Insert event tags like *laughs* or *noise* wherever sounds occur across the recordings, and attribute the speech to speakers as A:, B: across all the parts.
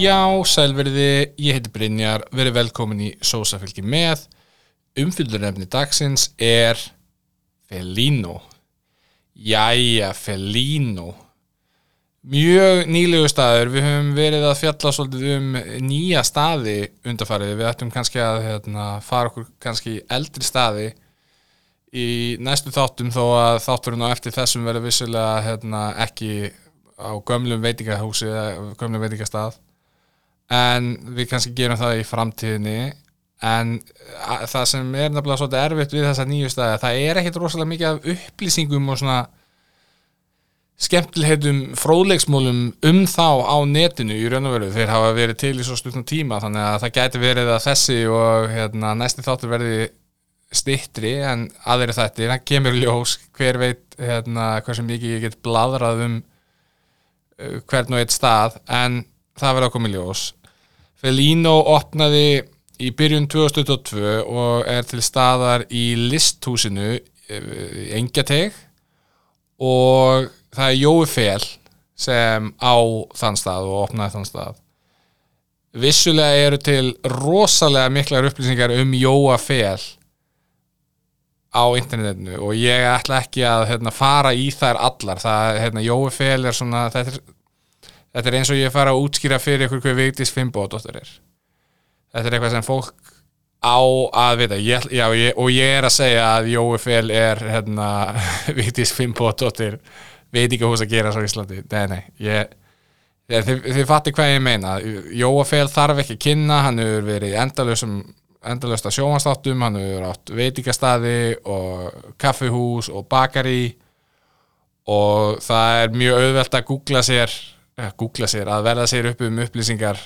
A: Já, sælverði, ég heiti Brynjar, verið velkomin í Sósafylgi með. Umfyllurefni dagsins er Felino. Jæja, Felino. Mjög nýlegu staður, við höfum verið að fjalla svolítið um nýja staði undarfarið. Við ættum kannski að hérna, fara okkur kannski eldri staði í næstu þáttum þó að þátturinn á eftir þessum verður vissulega hérna, ekki á gömlum veitingahúsi gömlum veitingastað en við kannski gerum það í framtíðinni. En það sem er nefnilega svolítið erfitt við þessa nýju staði það er ekkit rosalega mikið af upplýsingum og svona skemmtilheitum fróðleiksmólum um þá á netinu í raun og veru. Þeir hafa verið til í svo stutnum tíma þannig að það gæti verið að þessi og hérna, næsti þáttur verði stittri en aðeiri þetta það kemur ljós hver veit hérna, hversu mikið ég get bladrað um uh, hvern og eitt stað en það verður að koma í ljós Felino opnaði í byrjun 2022 og er til staðar í listhúsinu í Engjateg og það er Jói Fel sem á þann stað og opnaði þann stað. Vissulega eru til rosalega miklar upplýsingar um Jóa Fel á internetinu og ég ætla ekki að hérna, fara í þær allar. Það, hérna, Jói Fel er svona þetta er, þetta er eins og ég fara að útskýra fyrir ykkur hver Vigdís Fimboðdóttir er. Þetta er eitthvað sem fólk á að vita. Ég, já, ég, og ég er að segja að Jói Fel er hérna, *laughs* Vigdís Fimboðdóttir veit ekki hús að gera svo í Íslandi. Nei, nei, ég Þið, þið, þið fatti hvað ég meina. Jóa Fel þarf ekki að kynna hann hefur verið að sjómanstáttum, hann hefur átt veitingastæði og kaffihús og bakari og það er mjög auðvelt að googla sér eh, googla sér, að verða sér upp um upplýsingar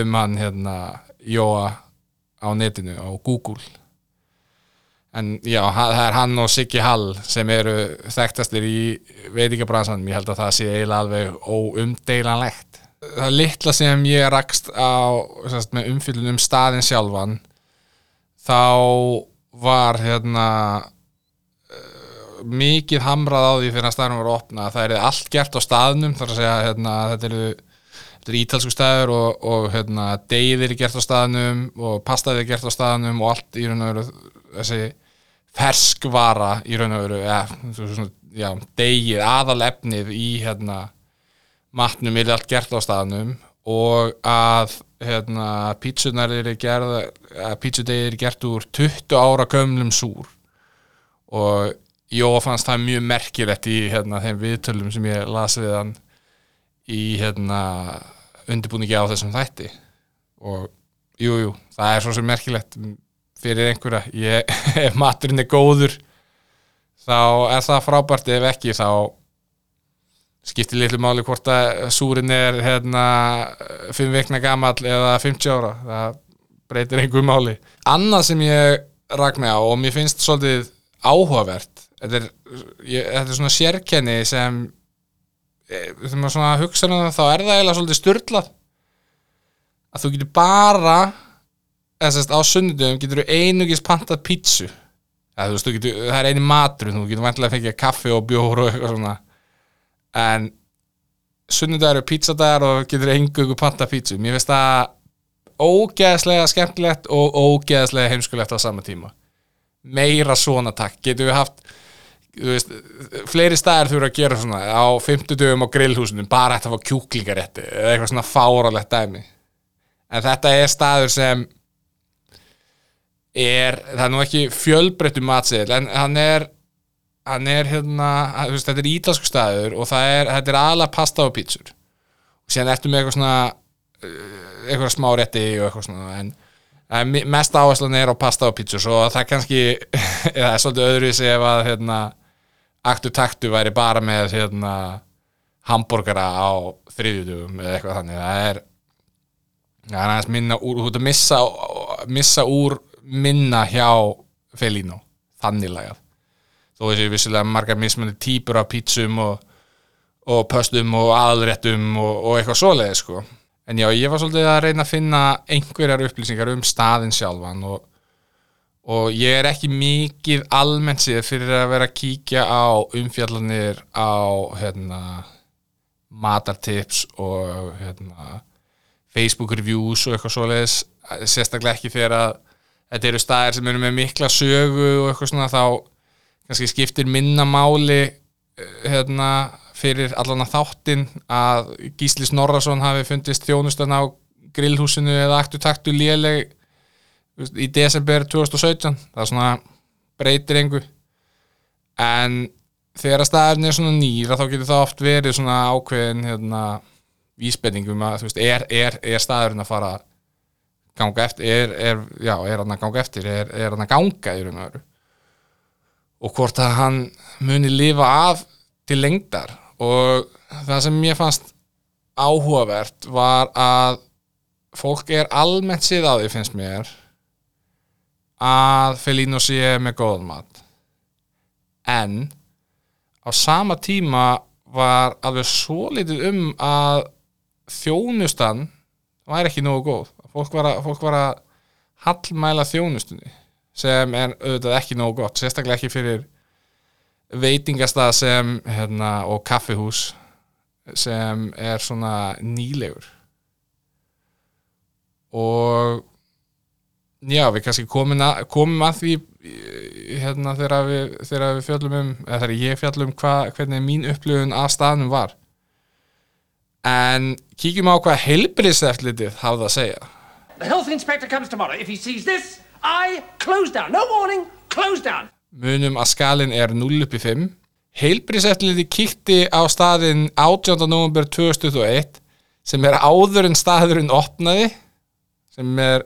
A: um hann hérna Jóa á netinu á Google. En já, það er hann og Siggi Hall sem eru þekktastir í veitingabransanum, ég held að það sé eiginlega alveg óumdeilanlegt. Það litla sem ég rakst á sérst, með umfyllun um staðin sjálfan þá var hérna mikið hamrað á því þegar staðnum var að opna. Það er allt gert á staðnum þar að segja hérna, þetta eru þetta er ítalsku staður og, og hérna, deyðir er gert á staðnum og pastaðir er gert á staðnum og allt í raun og veru þessi ferskvara í raun og veru ja, já, deyið, aðalefnið í hérna, matnum er allt gert á staðnum og að hérna, pítsunar eru gerð að pítsudegið er gert úr 20 ára gömlum súr. Og Jó fannst það mjög merkilegt í hérna, þeim viðtölum sem ég las við hann í hérna, undirbúningi á þessum þætti. Og jú, jú, það er svo sem merkilegt fyrir einhverja. Ég, *laughs* ef maturinn er góður þá er það frábært. Ef ekki þá skiptir litlu máli hvort að súrin er hérna 5 vikna gamall eða 50 ára. Það breytir einhver máli. Annað sem ég mig á og mér finnst svolítið áhugavert þetta er, ég, þetta er svona sérkenni sem eh, þegar maður svona hugsa um það þá er það eiginlega svolítið styrlað að þú getur bara sérst á sunnudum getur þú einugis pantað pítsu. Þú veist, þú getur, það er eini matur þú getur vantilega að fengja kaffi og bjór og eitthvað svona. En sunnudagur er pítsadagar og getur einhverju panta pítsu. Mér finnst það ógeðslega skemmtilegt og ógeðslega heimskulegt á sama tíma. Meira svona takk. Getur við haft þú veist, fleiri staðir þurfa að gera svona á 50 dögum á grillhúsunum bara hægt að fá kjúklingarétti eða eitthvað svona fáralegt dæmi. En þetta er staður sem er, það er nú ekki fjölbreyttu matseðil en hann er hann er hérna, veist, þetta er ítalsku staður og er, þetta er aðalega pasta og pítsur. Og síðan ertu með eitthvað svona uh, eitthvað smá rétti og eitthvað svona en mest áherslan er á pasta og pítsur svo það kannski, *laughs* það er svolítið öðruvísi ef að hérna aktu taktu væri bara með hérna hambúrgara á þriðjudugum eða eitthvað þannig það er það er aðeins minna úr, þú ert að missa, missa úr minna hjá Felino, þannig lagað þó þessi vissilega margar mismandi típur af pítsum og, og pöstum og aðréttum og, og eitthvað svoleiði sko. en já, ég var svolítið að reyna að finna einhverjar upplýsingar um staðin sjálfan og, og ég er ekki mikið almennt séð fyrir að vera að kíkja á umfjallanir á hérna, matartips og hérna, Facebook reviews og eitthvað svoleiðis. Sérstaklega ekki þegar að þetta eru staðir sem eru með mikla sögu og eitthvað svona þá kannski skiptir minna máli eh, hérna fyrir allan að þáttin að Gísli Snorrason hafi fundist þjónustan á grillhúsinu eða aktu taktu léleg í desember 2017 það er svona breytir engu. En þegar að staðurinn er svona nýr að þá getur það oft verið svona ákveðin hérna, vísbendingum að veist, er, er, er staðurinn að fara ganga eftir er, já, er hann að ganga eftir er, hann að ganga í raun og veru? Og hvort að hann muni lifa af til lengdar. Og það sem mér fannst áhugavert var að fólk er almennt síð á því finnst mér að Felino sé með góðan mat. En á sama tíma var alveg svo litið um að þjónustan var ekki nógu góð. Fólk var að, fólk var að hallmæla þjónustunni sem er auðvitað ekki nógu gott sérstaklega ekki fyrir veitingastað sem hérna, og kaffihús sem er svona nýlegur. Og já, við kannski komum að, komum að því hérna þegar við, þegar við fjöllum um eða þegar ég fjöllum hva, hvernig mín upplifun að staðnum var en kíkjum á hvað heilbriðseftlitið hafði að segja
B: The health inspector comes tomorrow. If he sees this, I close down. No warning, close down.
A: munum að skalin er 0 upp í 5 heilbriðseftlitið kíkti á staðin 18. november 2001 sem er áður en staðurinn opnaði sem er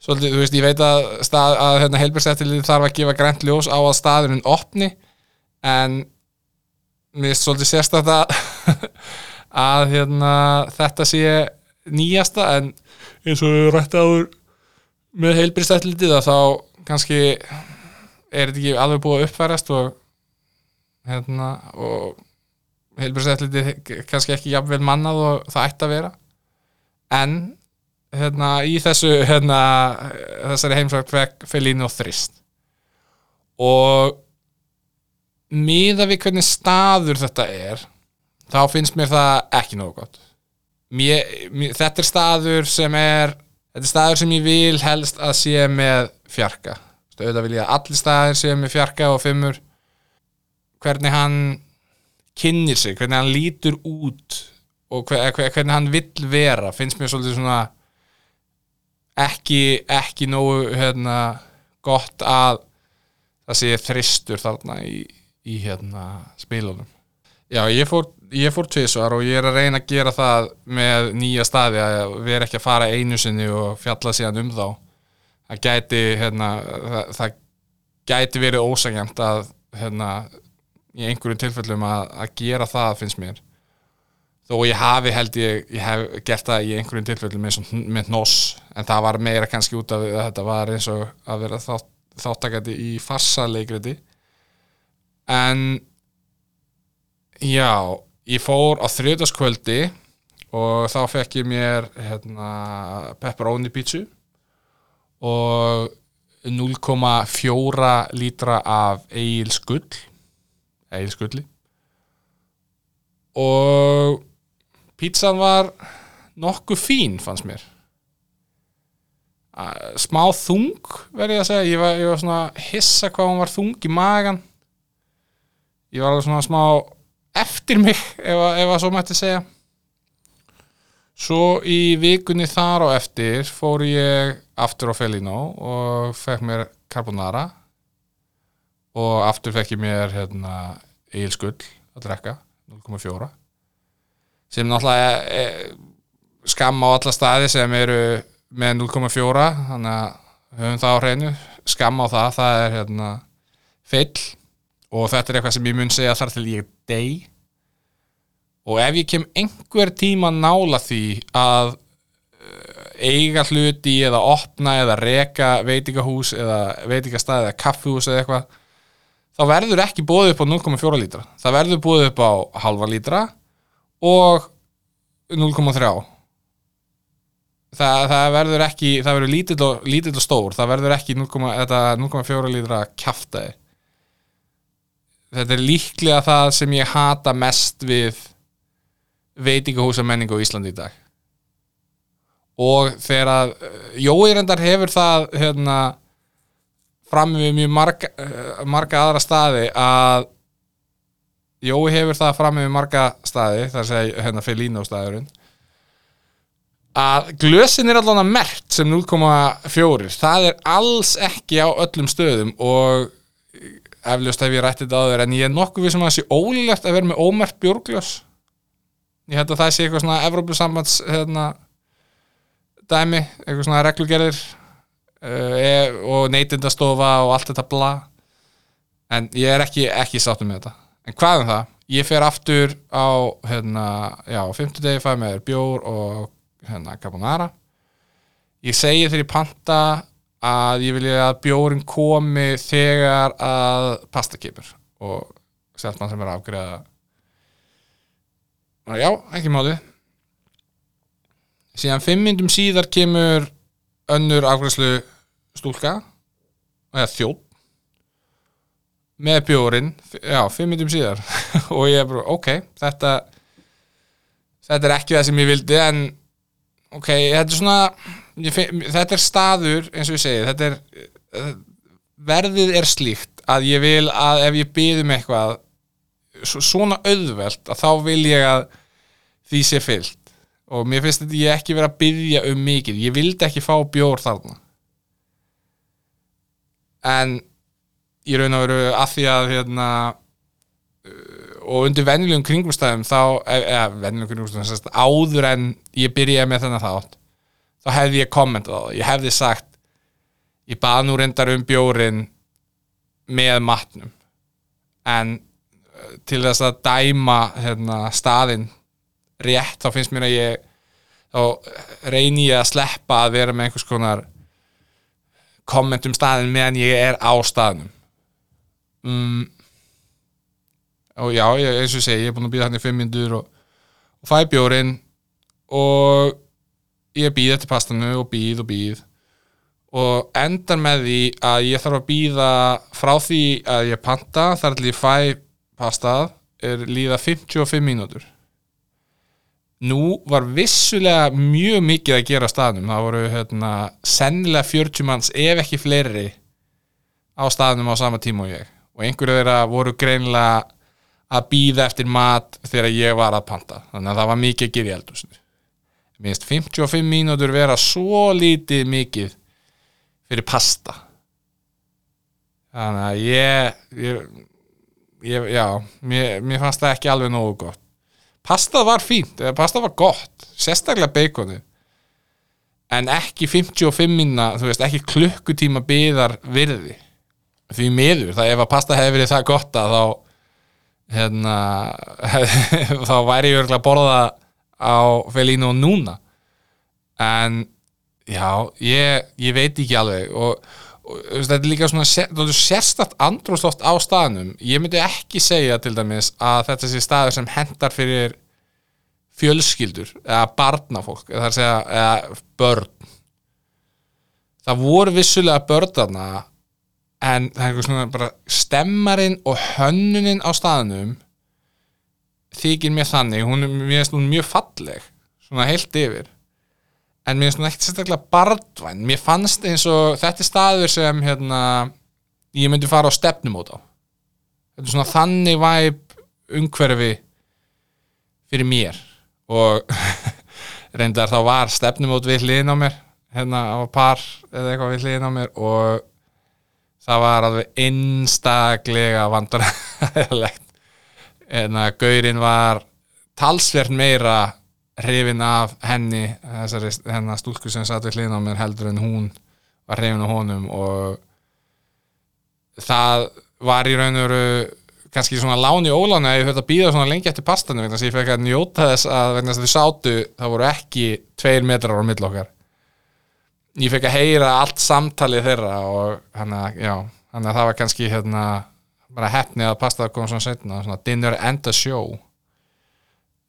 A: svolítið, þú veist, ég veit að, stað, að hérna, heilbriðseftlitið þarf að gefa grænt ljós á að staðurinn opni en mér er svolítið sérstætt *laughs* að hérna, þetta sé nýjasta en eins og við rætti áður með heilbriðseftlitið að þá kannski er þetta ekki alveg búið að uppfærast og hérna og heilbriðseftlitið kannski ekki jafnvel mannað og það ætti að vera. En hérna í þessu hérna þessari heimsvægt Felínu og þrist. Og miða við hvernig staður þetta er þá finnst mér það ekki nógu gott. Mér, mér, þetta er staður sem er þetta er staður sem ég vil helst að sé með fjarka. Auðvitað vil ég að allir staðir sé með fjarka og fimmur. Hvernig hann kynnir sig, hvernig hann lítur út og hver, hver, hvernig hann vill vera finnst mér svolítið svona ekki, ekki nógu hérna, gott að það sé þristur þarna í, í hérna, spilunum. Já, ég fór ég fór tvisvar og ég er að reyna að gera það með nýja staði að vera ekki að fara einu sinni og fjalla síðan um þá. Það gæti hérna, það, það gæti verið ósækjamt að hérna, í einhverjum tilfellum að, að gera það finnst mér. Þó ég hafi held ég, ég hef gert það í einhverjum tilfellum og með NOS en það var meira kannski út af að þetta var eins og að vera þátt, þáttakandi í farsa leikriti en já, ég fór á þriðdaskvöldi og þá fekk ég mér hérna, pepperoni pítsu og 0,4 lítra af eigilskull eigilskulli og pítsan var nokkuð fín fannst mér smá þung verði ég að segja, ég var, ég var svona hissa hvað hún var þung í magan ég var alveg svona smá eftir mig ef, að- ef að svo mætti segja. Svo í vikunni þar á eftir fór ég aftur á Felino og fekk mér carbonara. Og aftur fekk ég mér hérna, eigilskull að drekka 0,4 sem náttúrulega er, er skam á alla staði sem eru með 0,4 þannig að höfum það á hreinu. Skam á það, það er hérna fyll og þetta er eitthvað sem ég mun segja þar til ég dey. Og ef ég kem einhver tíma nála því að eh, eiga hluti eða opna eða reka veitingahús eða veitingastæð eða kaffihús eða eitthvað þá verður ekki búið upp á 0,4 lítra. Það verður búið upp á halva lítra og 0,3 það, það verður ekki það verður lítill og, lítill og stór. Það verður ekki 0,, þetta 0,4 lítra kjaftaði þetta er líklega það sem ég hata mest við veitingahúsa menningu á Íslandi í dag. Og þegar að uh, Jói reyndar hefur það hérna fram við mjög marga, uh, marga aðra staði að Jói hefur það fram við marga staði þar segja hérna Felino staðurinn að glösin er allan að mert sem 0,4 það er alls ekki á öllum stöðum og eflust hef ég rættið þetta áður en ég er nokkuð við sem að það sé ólílegt að vera með ómert bjórglös. Ég held að það sé eitthvað svona Evrópusambands hérna, dæmi, eitthvað svona reglugerðir uh, og neytindastofa og allt þetta bla. En ég er ekki, ekki sáttum með þetta. En hvað um það, ég fer aftur á hérna, já, 50 degi fæði með bjór og hérna carbonara. Ég segi þegar ég panta að ég vilja að bjórin komi þegar að pasta kemur og seltmann sem er og já, ekki máli. Síðan fimm myndum síðar kemur önnur afgreðslu stúlka eða þjótt með bjórin, já, fimm myndum síðar. *laughs* Og ég er bara, ok, þetta þetta er ekki það sem ég vildi en ok, þetta er svona finn, þetta er staður, eins og ég segi þetta er eh, verðið er slíkt að ég vil að ef ég byðum eitthvað svona auðvelt að þá vil ég að því sé fyllt. Og mér finnst þetta ég ekki vera að byðja um mikið. Ég vildi ekki fá bjór þarna. En ég raun að veru að því að hérna og undir venjulegum kringumstæðum þá, eða venjulegum kringumstæðum áður en ég byrjaði með þennan þátt þá hefði ég kommentað á það, ég hefði sagt ég bað nú reyndar um bjórin með matnum. En uh, til þess að dæma hérna, staðin rétt, þá finnst mér að ég þá reyni ég að sleppa að vera með einhvers konar komment um staðin meðan ég er á staðnum. Um og já, ég, eins og segi, ég er búin að býða hann í fimm mindur og, og fæ bjórin og ég býð eftir pastanu og býð og býð og endar með því að ég þarf að býða frá því að ég panta þar til ég fæ pastað er líða 55 mínútur. Nú var vissulega mjög mikið að gera staðnum. Það voru hérna, sennilega 40 manns ef ekki fleiri á staðnum á sama tíma og ég. Og einhverju þeirra voru greinlega að býða eftir mat þegar ég var að panta. Þannig að það var mikið að gera í eldhúsinu. Minnst 55 mínútur vera svo lítið mikið fyrir pasta. Þannig að ég, ég, ég já mér, mér fannst það ekki alveg nógu gott. Pasta var fínt, pasta var gott sérstaklega beikonu en ekki 55 minna þú veist, ekki klukkutíma byðar virði. Því miður, það ef að pasta hefði verið það gott að þá hérna *laughs* þá væri ég örgulega að borða á Felino núna. En já, ég, ég veit ekki alveg og, og þetta er líka svona sér, sérstakt andrúsloft á staðnum. Ég myndi ekki segja til dæmis að þetta sé staður sem hendar fyrir fjölskyldur eða barnafólk eða, segja, eða börn. Það voru vissulega börnarna en það er eitthvað svona bara stemmarinn og hönnunin á staðnum þykir mér þannig. Hún er mjög, mjög falleg svona heilt yfir. En mér finnst hún ekkert sérstaklega barndvæn. Mér fannst eins og þetta er staður sem hérna, ég myndi fara á stefnumót á. Þetta er svona þannig væp umhverfi fyrir mér. Og *laughs* reyndar þá var stefnumót við hliðin á mér hérna á par eða eitthvað við hliðin á mér. Og það var alveg einstaklega vandaræðilegt en að Gaurin var talsvert meira hrifin af henni þessari hennar stúlku sem satt við hlýðin á mér heldur en hún var hrifin á honum. Og það var í raun og veru kannski svona láni óláni að ég höfði að býða svona lengi eftir pastanu þannig að ég fekk að njóta þess að þess að þið sátu það voru ekki tveir metrar á mill okkar ég fekk að heyra allt samtalið þeirra og hann að, já, hann að það var kannski hérna, bara hefni að pastaða koma svona setna, svona dinner and a show.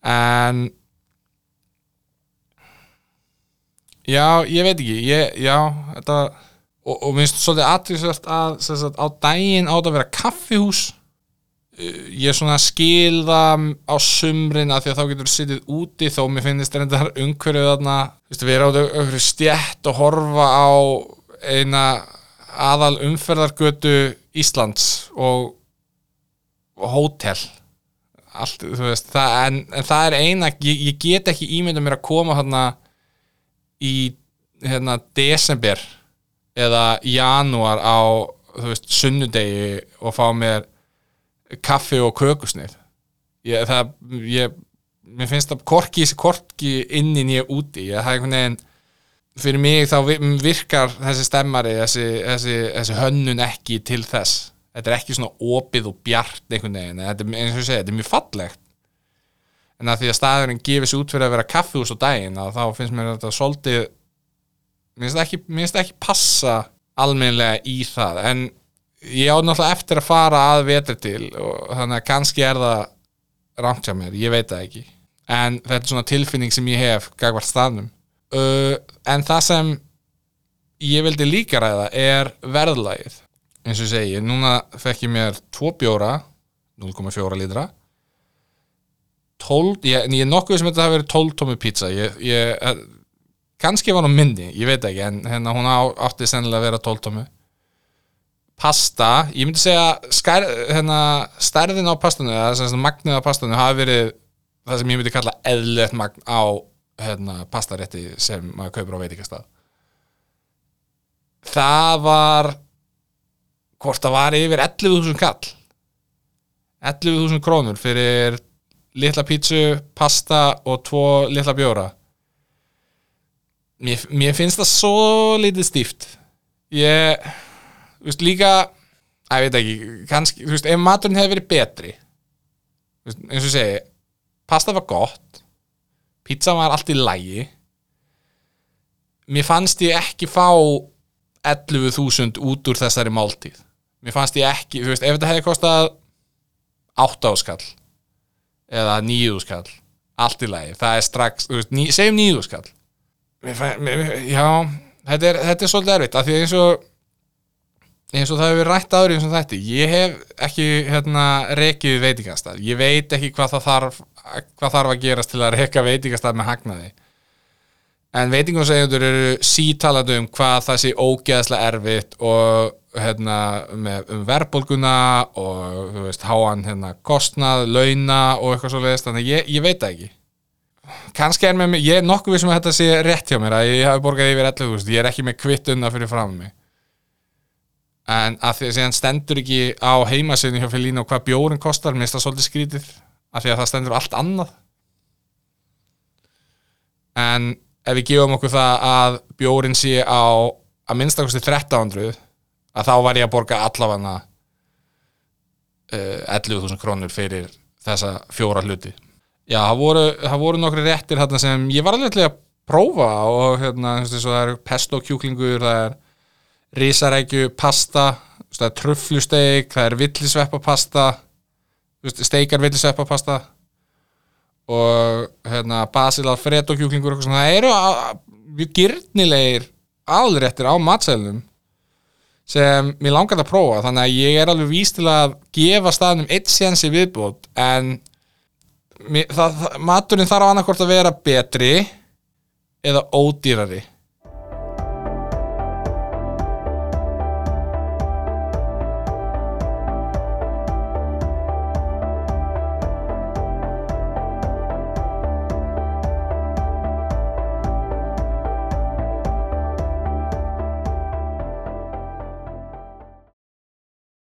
A: En já, ég veit ekki ég, já, þetta og, og minnst svolítið aðtrýsvært að sagt, á daginn átt að vera kaffihús ég svona skil það á sumrin af því að þá getur sittið úti þó mér finnist reyndar umhverfið þarna veist, við erum á einhverju stjætt og horfa á eina aðal umferðargötu Íslands og hótel. Allt, þú veist, það, en, en það er eina, ég, ég get ekki ímynda mér að koma hérna í hérna desember eða janúar á, þú veist, sunnudegi og fá mér kaffi og kökusnið. Ég, það, ég mér finnst það korki, korki inni nýja úti, ég, það er einhvern veginn fyrir mig þá vi- virkar þessi stemmari, þessi, þessi, þessi hönnun ekki til þess. Þetta er ekki svona opið og bjart einhvern veginn, þetta er, eins og ég segi, þetta er mjög fallegt. En að því að staðurinn gefur sér út fyrir að vera kaffihús daginn að þá finnst mér þetta svolítið mér finnst það ekki, ekki passa almennilega í það. En ég á náttúrulega eftir að fara að vetri til og þannig að kannski er það rangt hjá mér, ég veit það ekki. En þetta er svona tilfinning sem ég hef gagvart staðnum. Uh, en það sem ég vildi líka ræða er verðlagið. Eins og ég segi, núna fekk ég mér tvo bjóra 0,4 lítra. 12, ég, ég er nokkuð sem þetta hafi verið 12 tómi pizza. Ég, ég, kannski var hún minni, ég veit ekki en hérna hún átti sennilega að vera 12 tómi pasta, ég myndi segja skær, hérna, stærðin á pastanu eða magnið á pastanu hafi verið það sem ég myndi kalla eðlilegt magn á hérna, pastarétti sem maður kaupir á veitingastað. Það var hvort það var yfir 11.000 kall. 11.000 krónur fyrir litla pítsu, pasta og tvo litla bjóra. Mér, mér finnst það svo lítið stíft. Ég þú veist líka að ég veit ekki, kannski, þú veist, ef maturinn hefði verið betri þú veist, eins og segi pasta var gott pizza var allt í lægi mér fannst ég ekki fá 11.000 út úr þessari máltíð. Mér fannst ég ekki, þú veist, ef þetta hefði kostað 8 áskall eða 9 skall allt í lagi, það er strax þú veist, segjum 9 skall. Mér, fann- mér, mér, já, þetta er, þetta er svolítið erfitt, af því eins og eins og það hefur rætt aður eins og þetta ég hef ekki hérna rekið veitingastað, ég veit ekki hvað þarf hvað þarf að gerast til að reka veitingastað með hagnaði. En veitingasegjöndur eru sítalandi um hvað það sé ógeðslega erfitt og hérna með um verðbólguna og þú veist háan hérna kostnað, launa og eitthvað svo leiðist, þannig ég, ég veit það ekki. Kannski er með mig, ég er nokkuð við sem að þetta sé rétt hjá mér að ég hafi borgað yfir 11.000, ég er ekki með kvittunna fyrir fram mig en að því að síðan stendur ekki á heimasögnu hjá Felínu hvað bjórin kostar mér finnst það svolítið skrítið. Af því að það stendur allt annað. En ef við gefum okkur það að bjórin sé á að minnstakosti 1300 að þá var ég að borga allavega uh, 11.000 krónur fyrir þessa fjóra hluti. Já, það voru, það voru nokkri réttir sem ég var alveg að prófa og hérna, það er pesto kjúklingur, það er risarækju pasta veist, það er villisveppapasta steikar villisveppapasta og hérna, basil alfredo kjúklingur og svona, það eru mjög gyrnilegir aðréttir á matsælunum sem mér langar að prófa. Þannig að ég er alveg víst til að gefa staðnum eitt séns í viðbót en mér, það, maturinn þarf annarkvort að vera betri eða ódýrari